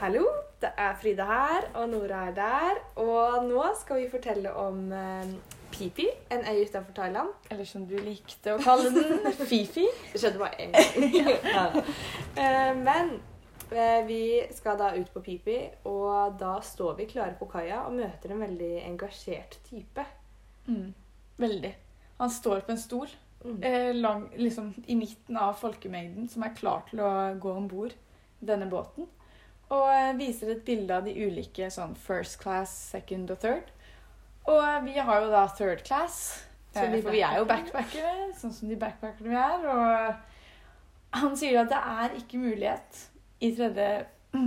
Hallo, det er Frida her, og Nora er der. Og nå skal vi fortelle om eh, Pipi, en øy utenfor Thailand. Eller som du likte å kalle den, Fifi. Det skjedde bare én gang. Ja. Eh, Men eh, vi skal da ut på Pipi, og da står vi klare på kaia og møter en veldig engasjert type. Mm. Veldig. Han står på en stol Mm. eh, lang, liksom, i midten av folkemengden som er klar til å gå om bord denne båten. Og eh, viser et bilde av de ulike sånn first class, second og third. Og eh, vi har jo da third class. Så for vi er jo backpackere? sånn som de backpackerne vi er. Og han sier at det er ikke mulighet i tredje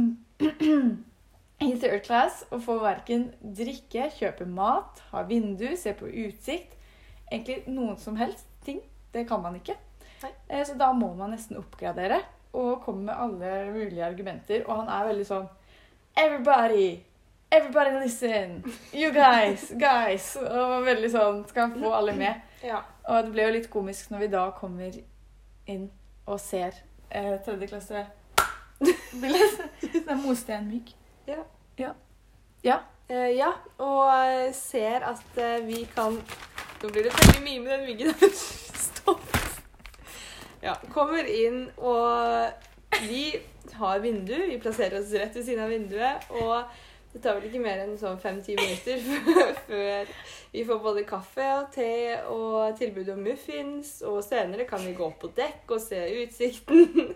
i third class å få verken drikke, kjøpe mat, ha vindu, se på utsikt. Egentlig noen som helst ting. Det kan man ikke. Nei. Eh, Så da må man nesten oppgradere og kommer med alle mulige argumenter. Og han er veldig sånn Everybody! Everybody listen! You guys! Guys! Og veldig sånn Skal få alle med. Ja. Og det ble jo litt komisk når vi da kommer inn og ser eh, tredje klasse bildet. Det er mostenmygg. Ja. Ja. Ja. Uh, ja, og eh, ser at uh, vi kan Nå blir det veldig mye med den myggen. Ja, kommer inn, og vi har vindu. Vi plasserer oss rett ved siden av vinduet. Og det tar vel ikke mer enn sånn fem-ti minutter før vi får både kaffe og te og tilbud om muffins. Og senere kan vi gå opp på dekk og se utsikten.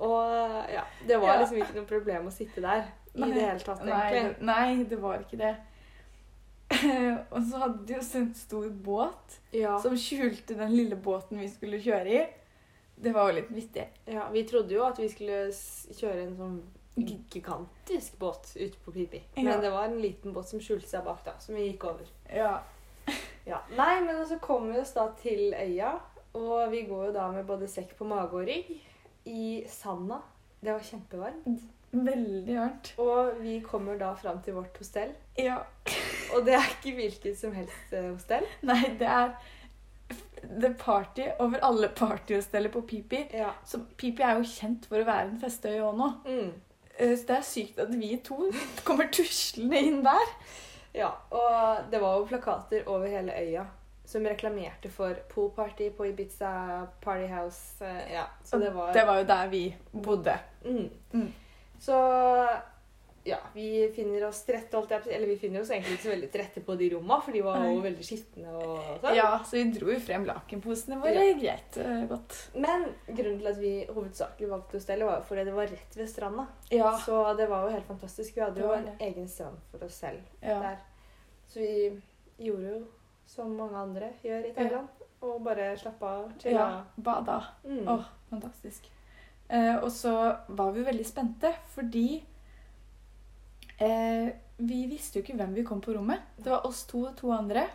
Og ja, det var liksom ikke noe problem å sitte der i Nei. det hele tatt, egentlig. Nei, nei, det var ikke det. og så hadde de også en stor båt Ja. som skjulte den lille båten vi skulle kjøre i. Det var jo litt vittig. ja, vi trodde jo at vi skulle kjøre en sånn gigantisk båt ut på Pipi. Men det var en liten båt som skjulte seg bak, da, som vi gikk over. Ja. Ja. Nei, men så kommer vi oss da til øya, og vi går jo da med både sekk på mage og rygg i sanda. Det var kjempevarmt. Veldig varmt. Og vi kommer da fram til vårt hostell. Ja. Og det er ikke hvilket som helst eh, hostell. Nei, det er The Party over alle partyhosteller på Pipi. Ja. Så Pipi er jo kjent for å være en festøy òg nå. Mm. Eh, Så det er sykt at vi to kommer tuslende inn der. Ja, og det var jo plakater over hele øya som reklamerte for poolparty på Ibiza, Partyhouse house. Ja, så det var, Det var jo der vi bodde. Mm. Mm. Så ja, vi finner oss til rette, å. Eller vi finner oss egentlig ikke så veldig til rette på de romma, for de var jo veldig skitne og sånn. Ja, så vi dro jo frem lakenposene våre. Greit. eh, Godt. Men grunnen til at vi hovedsakelig valgte hostellet, var jo fordi det var rett ved stranda. Ja. Så det var jo helt fantastisk. Vi hadde jo en egen strand for oss selv. ja. der. Så vi gjorde jo som mange andre gjør i Thailand. Og bare slappa av. ja. Bada. Mm. Åh, fantastisk. Eh, og så var vi jo veldig spente, fordi eh, vi visste jo ikke hvem vi kom på rommet. Det var oss to og to andre.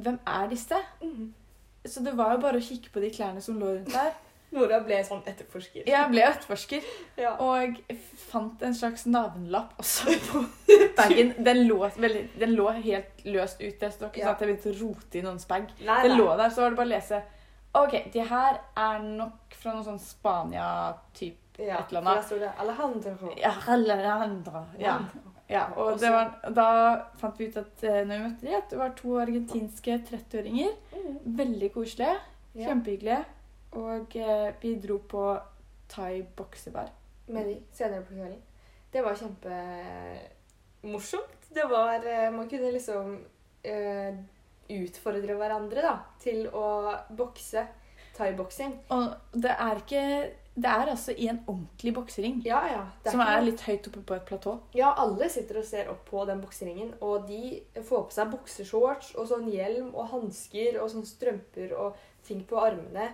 Hvem er disse? Mm. Så det var jo bare å kikke på de klærne som lå rundt der. Nora ble sånn etterforsker. Jeg ble etterforsker Ja. og fant en slags navnlapp også på bagen. Den lå, veldig, den lå helt løst ute, så det var ikke Ja. sånn at jeg begynte å rote i noens bag. Nei, Den nei. lå der, så var det bare å lese. Ok, de her er nok fra noe sånn Spania-type. Ja, et eller annet. der står det Alejandro. Ja, Alejandro. Ja. ja. Og det var, da fant vi ut at eh, når vi møtte de, at det var to argentinske 30-åringer. Mm. Veldig koselige. Kjempehyggelige. Og eh, vi dro på thai boksebar. Med de senere på kvelden. Det var kjempemorsomt. Det var eh, Man kunne liksom eh, utfordre hverandre da, til å bokse. Thaiboksing. Og det er ikke Det er altså i en ordentlig boksering. Ja, ja. det Som er litt høyt oppe på et platå. Ja, alle sitter og ser opp på den bokseringen, og de får på seg bokseshorts og sånn hjelm og hansker og sånn strømper og ting på armene.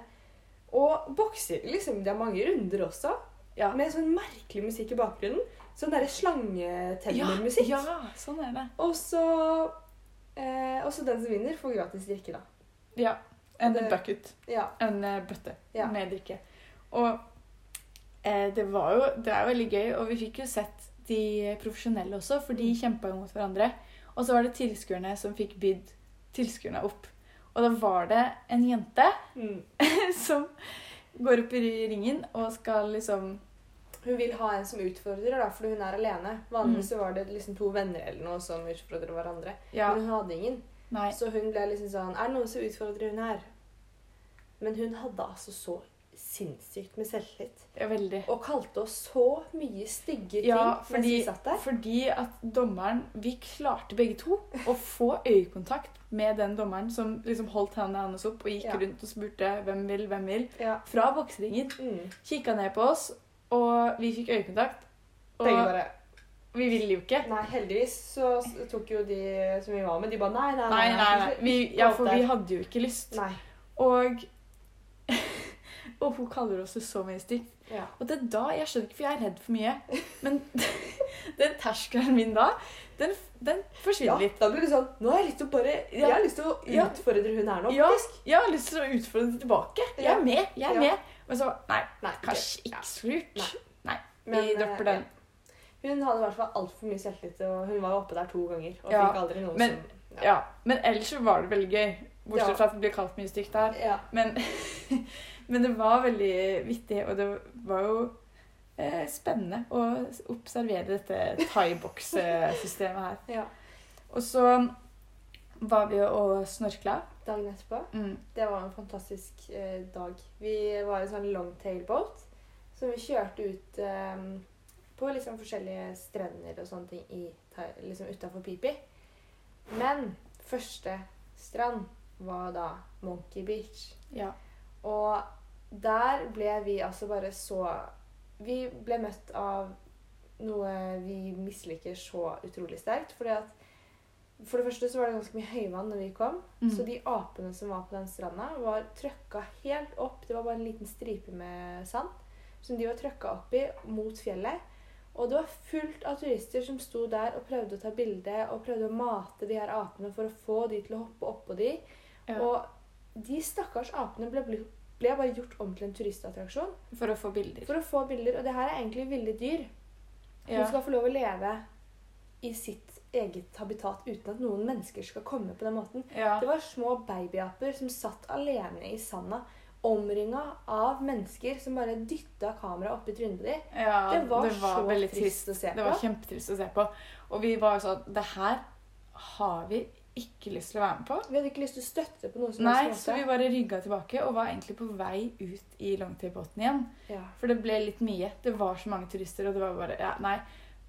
Og bokser liksom. Det er mange runder også, Ja. med sånn merkelig musikk i bakgrunnen. Sånn derre slangetennermusikk. Ja, sånn er det. Og så eh, den som vinner, får gratis drikke, da. Ja. En Det- bucket. Ja. En eh, bøtte Ja. med drikke. Og det var jo Det er veldig gøy, og vi fikk jo sett de profesjonelle også, for de Mm. kjempa jo mot hverandre. Og så var det tilskuerne som fikk bydd tilskuerne opp. Og da var det en jente Mm. som går opp i ringen og skal liksom hun vil ha en som utfordrer, da, fordi hun er alene. Vanligvis mm. var det liksom to venner eller noe som utfordrer hverandre. Ja. Men hun hadde ingen. Nei. Så hun ble liksom sånn Er det noen som utfordrer hun her? Men hun hadde altså så sinnssykt med selvtillit. Ja, veldig. Og kalte oss så mye stygge ting Ja, mens vi satt der. fordi at dommeren Vi klarte begge to å få øyekontakt med den dommeren som liksom holdt hendene hans opp og gikk Ja. rundt og spurte hvem vil, hvem vil. Ja. Fra bokseringen. Mm. Kikka ned på oss, og vi fikk øyekontakt. Og Begge bare vi ville jo ikke. Nei, heldigvis så tok jo de som vi var med, de bare nei, nei, Nei, nei, nei. Vi, ja, for vi hadde jo ikke lyst. Nei. Og Og hun kaller oss det så mye stygt. Ja. Og det er da jeg skjønner ikke, for jeg er redd for mye. Men den terskelen min da, den, den ja, forsvinner litt. da blir det sånn Nå har jeg lyst til å bare Jeg har lyst til å Ja. utfordre hun her nå, faktisk. Ja, jeg har lyst til å utfordre henne tilbake. Jeg er med. jeg er Ja. med. Men så Nei, Nei, kanskje ikke så lurt. Nei. Vi eh, dropper den. ja. Hun hadde i hvert fall altfor mye selvtillit, og hun var jo oppe der to ganger. Og Ja, fikk aldri noen men- som Ja. Men ellers var det veldig gøy. Bortsett Ja. fra at det ble kalt mye stygt der. ja. Men, men det var veldig vittig, og det var jo eh, spennende å observere dette thaiboks-systemet her. ja. Og så var vi og snorkla. Dagen etterpå. Mm. Det var en fantastisk eh, dag. Vi var i en sånn longtail-boat som vi kjørte ut eh, på liksom forskjellige strender og sånne ting i, liksom utafor Pipi. Men første strand var da Monkey Beach. Ja. Og der ble vi altså bare så Vi ble møtt av noe vi misliker så utrolig sterkt. Fordi at For det første så var det ganske mye høyvann når vi kom. Mm. Så de apene som var på den stranda, var trøkka helt opp. Det var bare en liten stripe med sand som de var trøkka opp i mot fjellet. Og det var fullt av turister som sto der og prøvde å ta bilde og prøvde å mate de her apene for å få de til å hoppe oppå de. Ja. Og de stakkars apene ble, ble bare gjort om til en turistattraksjon For å få bilder. for å få bilder. Og det her er egentlig ville dyr. Hun Ja. skal få lov å leve i sitt eget habitat uten at noen mennesker skal komme på den måten. Ja. Det var små babyaper som satt alene i sanda, omringa av mennesker som bare dytta kameraet oppi trynet på dem. ja, Det var så trist. trist å se på. Det var kjempetrist å se på. Og vi var jo sånn Det her har vi ikke lyst til å være med på. Vi hadde ikke lyst til å støtte på noe som Nei, så vi bare rygga tilbake og var egentlig på vei ut i longtailbåten igjen. Ja. For det ble litt mye. Det var så mange turister, og det var bare Ja, nei.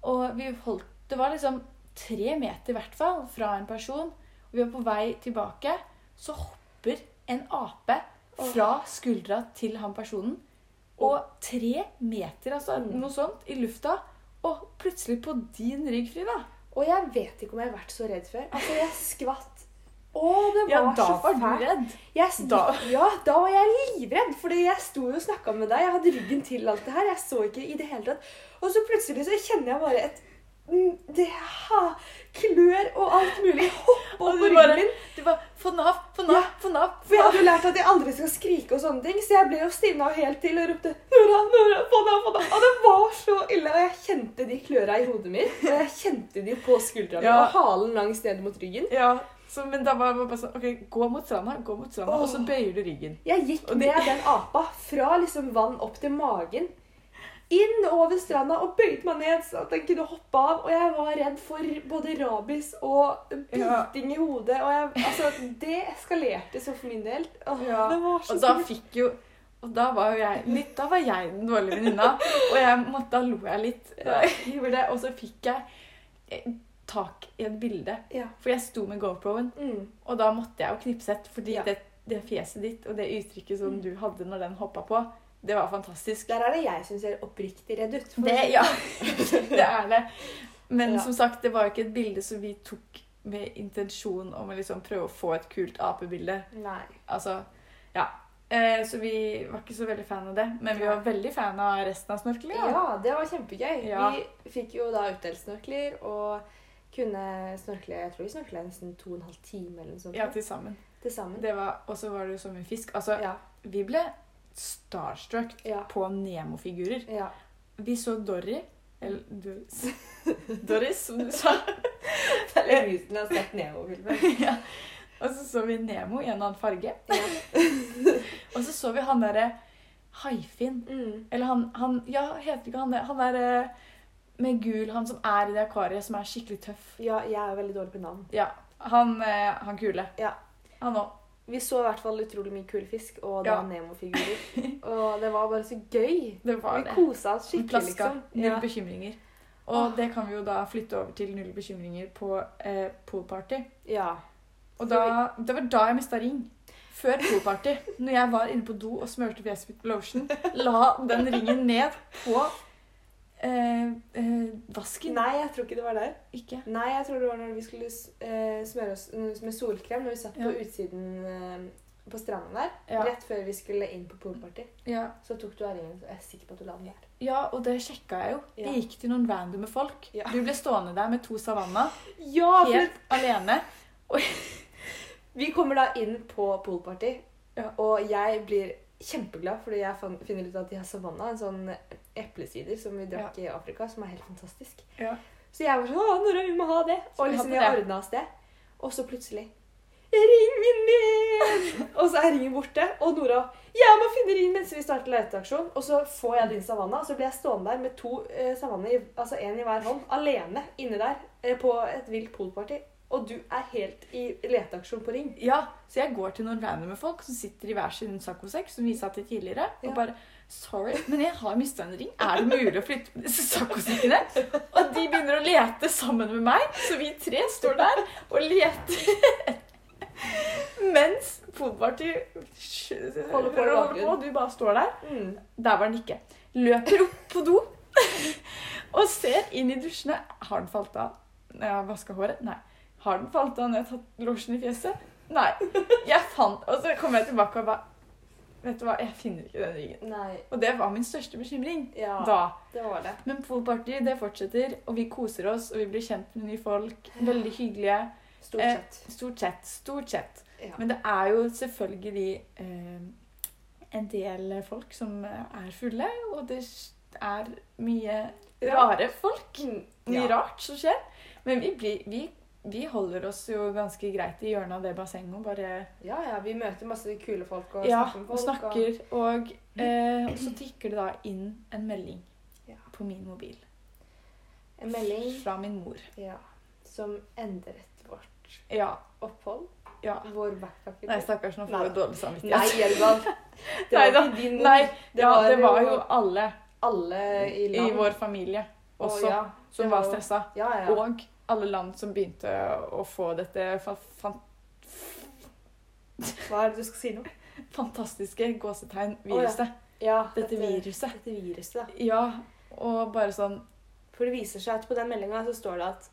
Og vi holdt Det var liksom tre meter i hvert fall fra en person. Og vi var på vei tilbake. Så hopper en ape fra skuldra til han personen. Og tre meter, altså noe sånt, i lufta. Og plutselig på din rygg, Frida. Og jeg vet ikke om jeg har vært så redd før. Altså, jeg skvatt. Å, det Ja, var da så var du redd. Jeg Da- Ja, da var jeg livredd, fordi jeg sto jo og snakka med deg. Jeg hadde ryggen til alt det her. Jeg så ikke i det hele tatt. Og så plutselig så kjenner jeg bare et mm, Det ha, klør og alt mulig hoppe over ryggen på du ryggen bare- min. Det var Få napp, få napp, Ja. få Nav. For jeg hadde jo lært at jeg aldri skal skrike og sånne ting, så jeg ble jo stivna helt til og ropte Nora, Nora, få napp, få napp'. Og det var så ille. Og jeg kjente de kløra i hodet mitt, og jeg kjente de på skuldra Ja. og halen langs ned mot ryggen. Ja, så, men da var det bare sånn OK, gå mot stranda, gå mot stranda, og så bøyer du ryggen. Jeg gikk med den apa fra liksom vann opp til magen. Inn over stranda og bøyde meg ned så at den kunne hoppe av. Og jeg var redd for både rabies og Ja. i hodet. Og jeg, altså, det eskalerte så for min del. Åh, Ja, Det var så Og da fikk jo Og da var jo jeg Da var jeg den dårlige venninna. Og jeg måtte, da lo jeg litt. jeg det, Og så fikk jeg eh, tak i et bilde. Ja. For jeg sto med GoPro-en, Mm. og da måtte jeg jo knipse et. Fordi det, det fjeset ditt og det uttrykket som Mm. du hadde når den hoppa på, det var fantastisk. Der er det jeg som ser oppriktig redd ut. Det, ja, det er det. Men Ja. som sagt, det var jo ikke et bilde som vi tok med intensjon om å liksom prøve å få et kult apebilde. Nei. Altså, ja. Eh, så vi var ikke så veldig fan av det. Men vi var veldig fan av resten av snorkelinga. Ja, det var kjempegøy. Ja. Vi fikk jo da utdelt snorkler og kunne snorkle Jeg tror vi snorkla nesten to og en halv time eller noe sånt. Ja, til sammen. til sammen. Og så var det jo så mye fisk. Altså, vi ble starstruck Ja. på Nemo-figurer. ja. Vi så Dory. Eller Doris. Doris, som du sa. Det er litt mye siden jeg har sett Nemo-filmer. ja. Og så så vi Nemo i en annen farge. Ja. Og så så vi han derre Haifinn. Mm. Eller han, han Ja, heter ikke han det? Han eh, med gul, han som er i det akvariet, som er skikkelig tøff. Ja, jeg er veldig dårlig på navn. Ja, han, eh, han kule. Ja. Han òg. Vi så i hvert fall utrolig mye kule fisk, og det Ja. Nemo-figurer. og det var bare så gøy. Det var Vi det. kosa oss skikkelig, plaska. liksom. Null Ja. bekymringer. Og Åh. det kan vi jo da flytte over til null bekymringer på eh, poolparty. ja. Og da, det var da jeg mista ring. Før poolparty. Når jeg var inne på do og smurte fjeset mitt med lotion, la den ringen ned på eh, eh, vasken. Nei, jeg tror ikke det var der. Ikke? Nei, jeg tror det var når vi skulle eh, smøre oss med solkrem når vi satt på Ja. utsiden eh, på stranda der. Ja. Rett før vi skulle inn på poolparty. Ja. Så tok du av ringen, jeg er sikker på at du la den der. ja, og det sjekka jeg jo. Ja. Jeg gikk til noen randomme folk. Ja. Du ble stående der med to savanna, Ja, helt alene. Vi kommer da inn på poolparty, og jeg blir kjempeglad fordi jeg finner ut at de har savanna, en sånn eplesider som vi drakk i Afrika, som er helt fantastisk. Ja. Så jeg var sånn Å, Nora, vi må ha det. Så Og liksom vi ordna oss det. Og så plutselig Ringen min! og så er ringen borte. Og Nora Jeg må finne ringen mens vi starter leteaksjon. Og så får jeg din savanna, og så blir jeg stående der med to eh, savanner, altså én i hver hånd, alene inne der eh, på et vilt poolparty. Og du er helt i leteaksjon på ring. Ja, så jeg går til noen randomme folk som sitter i hver sin saccosekk, som vi sa til tidligere, Ja. og bare Sorry, men jeg har mista en ring. Er det mulig å flytte på disse saccosekkene? Og de begynner å lete sammen med meg, så vi tre står der og leter. Mens Poolparty Holder på og du bare står der. Mm. Der var den ikke. Løper opp på do og ser inn i dusjene. Har den falt av? Når jeg har vaska håret? Nei. Har den falt av når jeg har tatt losjen i fjeset? Nei. Jeg fant Og så kommer jeg tilbake og bare Vet du hva, jeg finner ikke den ringen. Nei. Og det var min største bekymring Ja, da. det var det. Men poolparty det fortsetter, og vi koser oss, og vi blir kjent med nye folk. Veldig hyggelige. Stort Eh, sett. Stort sett. Stort sett. Ja. Men det er jo selvfølgelig eh, en del folk som er fulle, og det er mye rare folk. Mm, Mye ja. rart som skjer. Men vi, blir, vi, vi holder oss jo ganske greit i hjørnet av det bassenget bare Ja, ja, vi møter masse kule folk og ja, snakker med og folk. snakker. Og, eh, og så tikker det da inn en melding Ja. på min mobil En melding fra min mor. ja, som endret vårt Ja. opphold. ja. Vår backpacker. Nei, stakkars, nå får du dårlig samvittighet. Nei, Hjelvald. Det var ikke din mor. Nei, det ja, var det var jo alle alle i i vår familie Og også ja, som var, var stressa. Ja, ja. Og alle land som begynte å få dette fa fan Hva er det du skal si nå? fantastiske gåsetegn-viruset. Ja, Dette viruset. Dette viruset. Ja, og bare sånn For det viser seg at på den meldinga så står det at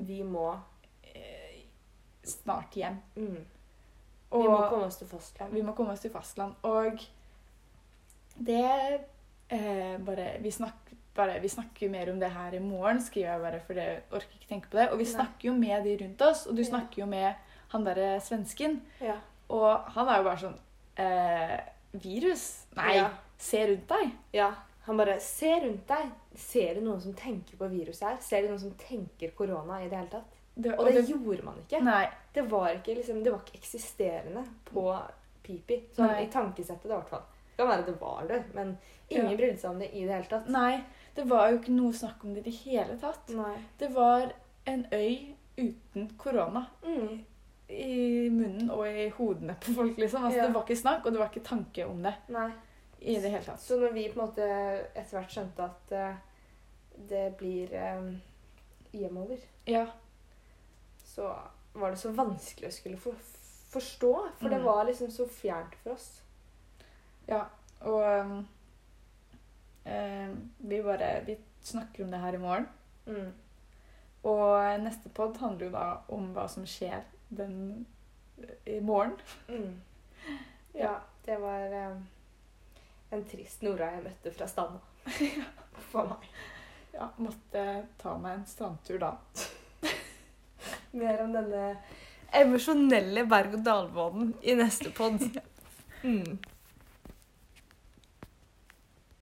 vi må eh, snart hjem. mm, Og Vi må komme oss til fastland. vi må komme oss til fastland. Og det eh, bare vi, snak, bare vi snakker jo mer om det her i morgen, skriver jeg bare, for jeg orker ikke tenke på det. Og vi snakker jo med de rundt oss, og du snakker jo med han derre svensken. Ja. Og han er jo bare sånn eh, Virus? Nei, se rundt deg. ja. Han bare Se rundt deg. Ser du noen som tenker på viruset her? Ser du noen som tenker korona i det hele tatt? Det, Og det gjorde man ikke. Det var ikke, liksom, det var ikke eksisterende på Pipi. Sånn i tankesettet, i hvert fall. Det kan være det var det, men ingen Ja. brydde seg om det i det hele tatt. Nei, det var jo ikke noe snakk om det i det hele tatt. Nei. Det var en øy uten korona Mm. i munnen og i hodene på folk, liksom. Altså, Ja. Det var ikke snakk, og det var ikke tanke om det Nei. i det hele tatt. Så når vi på en måte etter hvert skjønte at uh, det blir eh, hjemover, Ja. så var det så vanskelig å skulle for, forstå. For det Mm. var liksom så fjernt for oss. ja. Og um, eh, vi bare Vi snakker om det her i morgen. Mm. Og neste pod handler jo da om hva som skjer den i morgen. Mm. Ja, det var eh, en trist Nora jeg møtte fra Standa. For meg. Ja, måtte ta meg en strandtur da. Mer om denne emosjonelle berg-og-dal-banen i neste pod. Mm.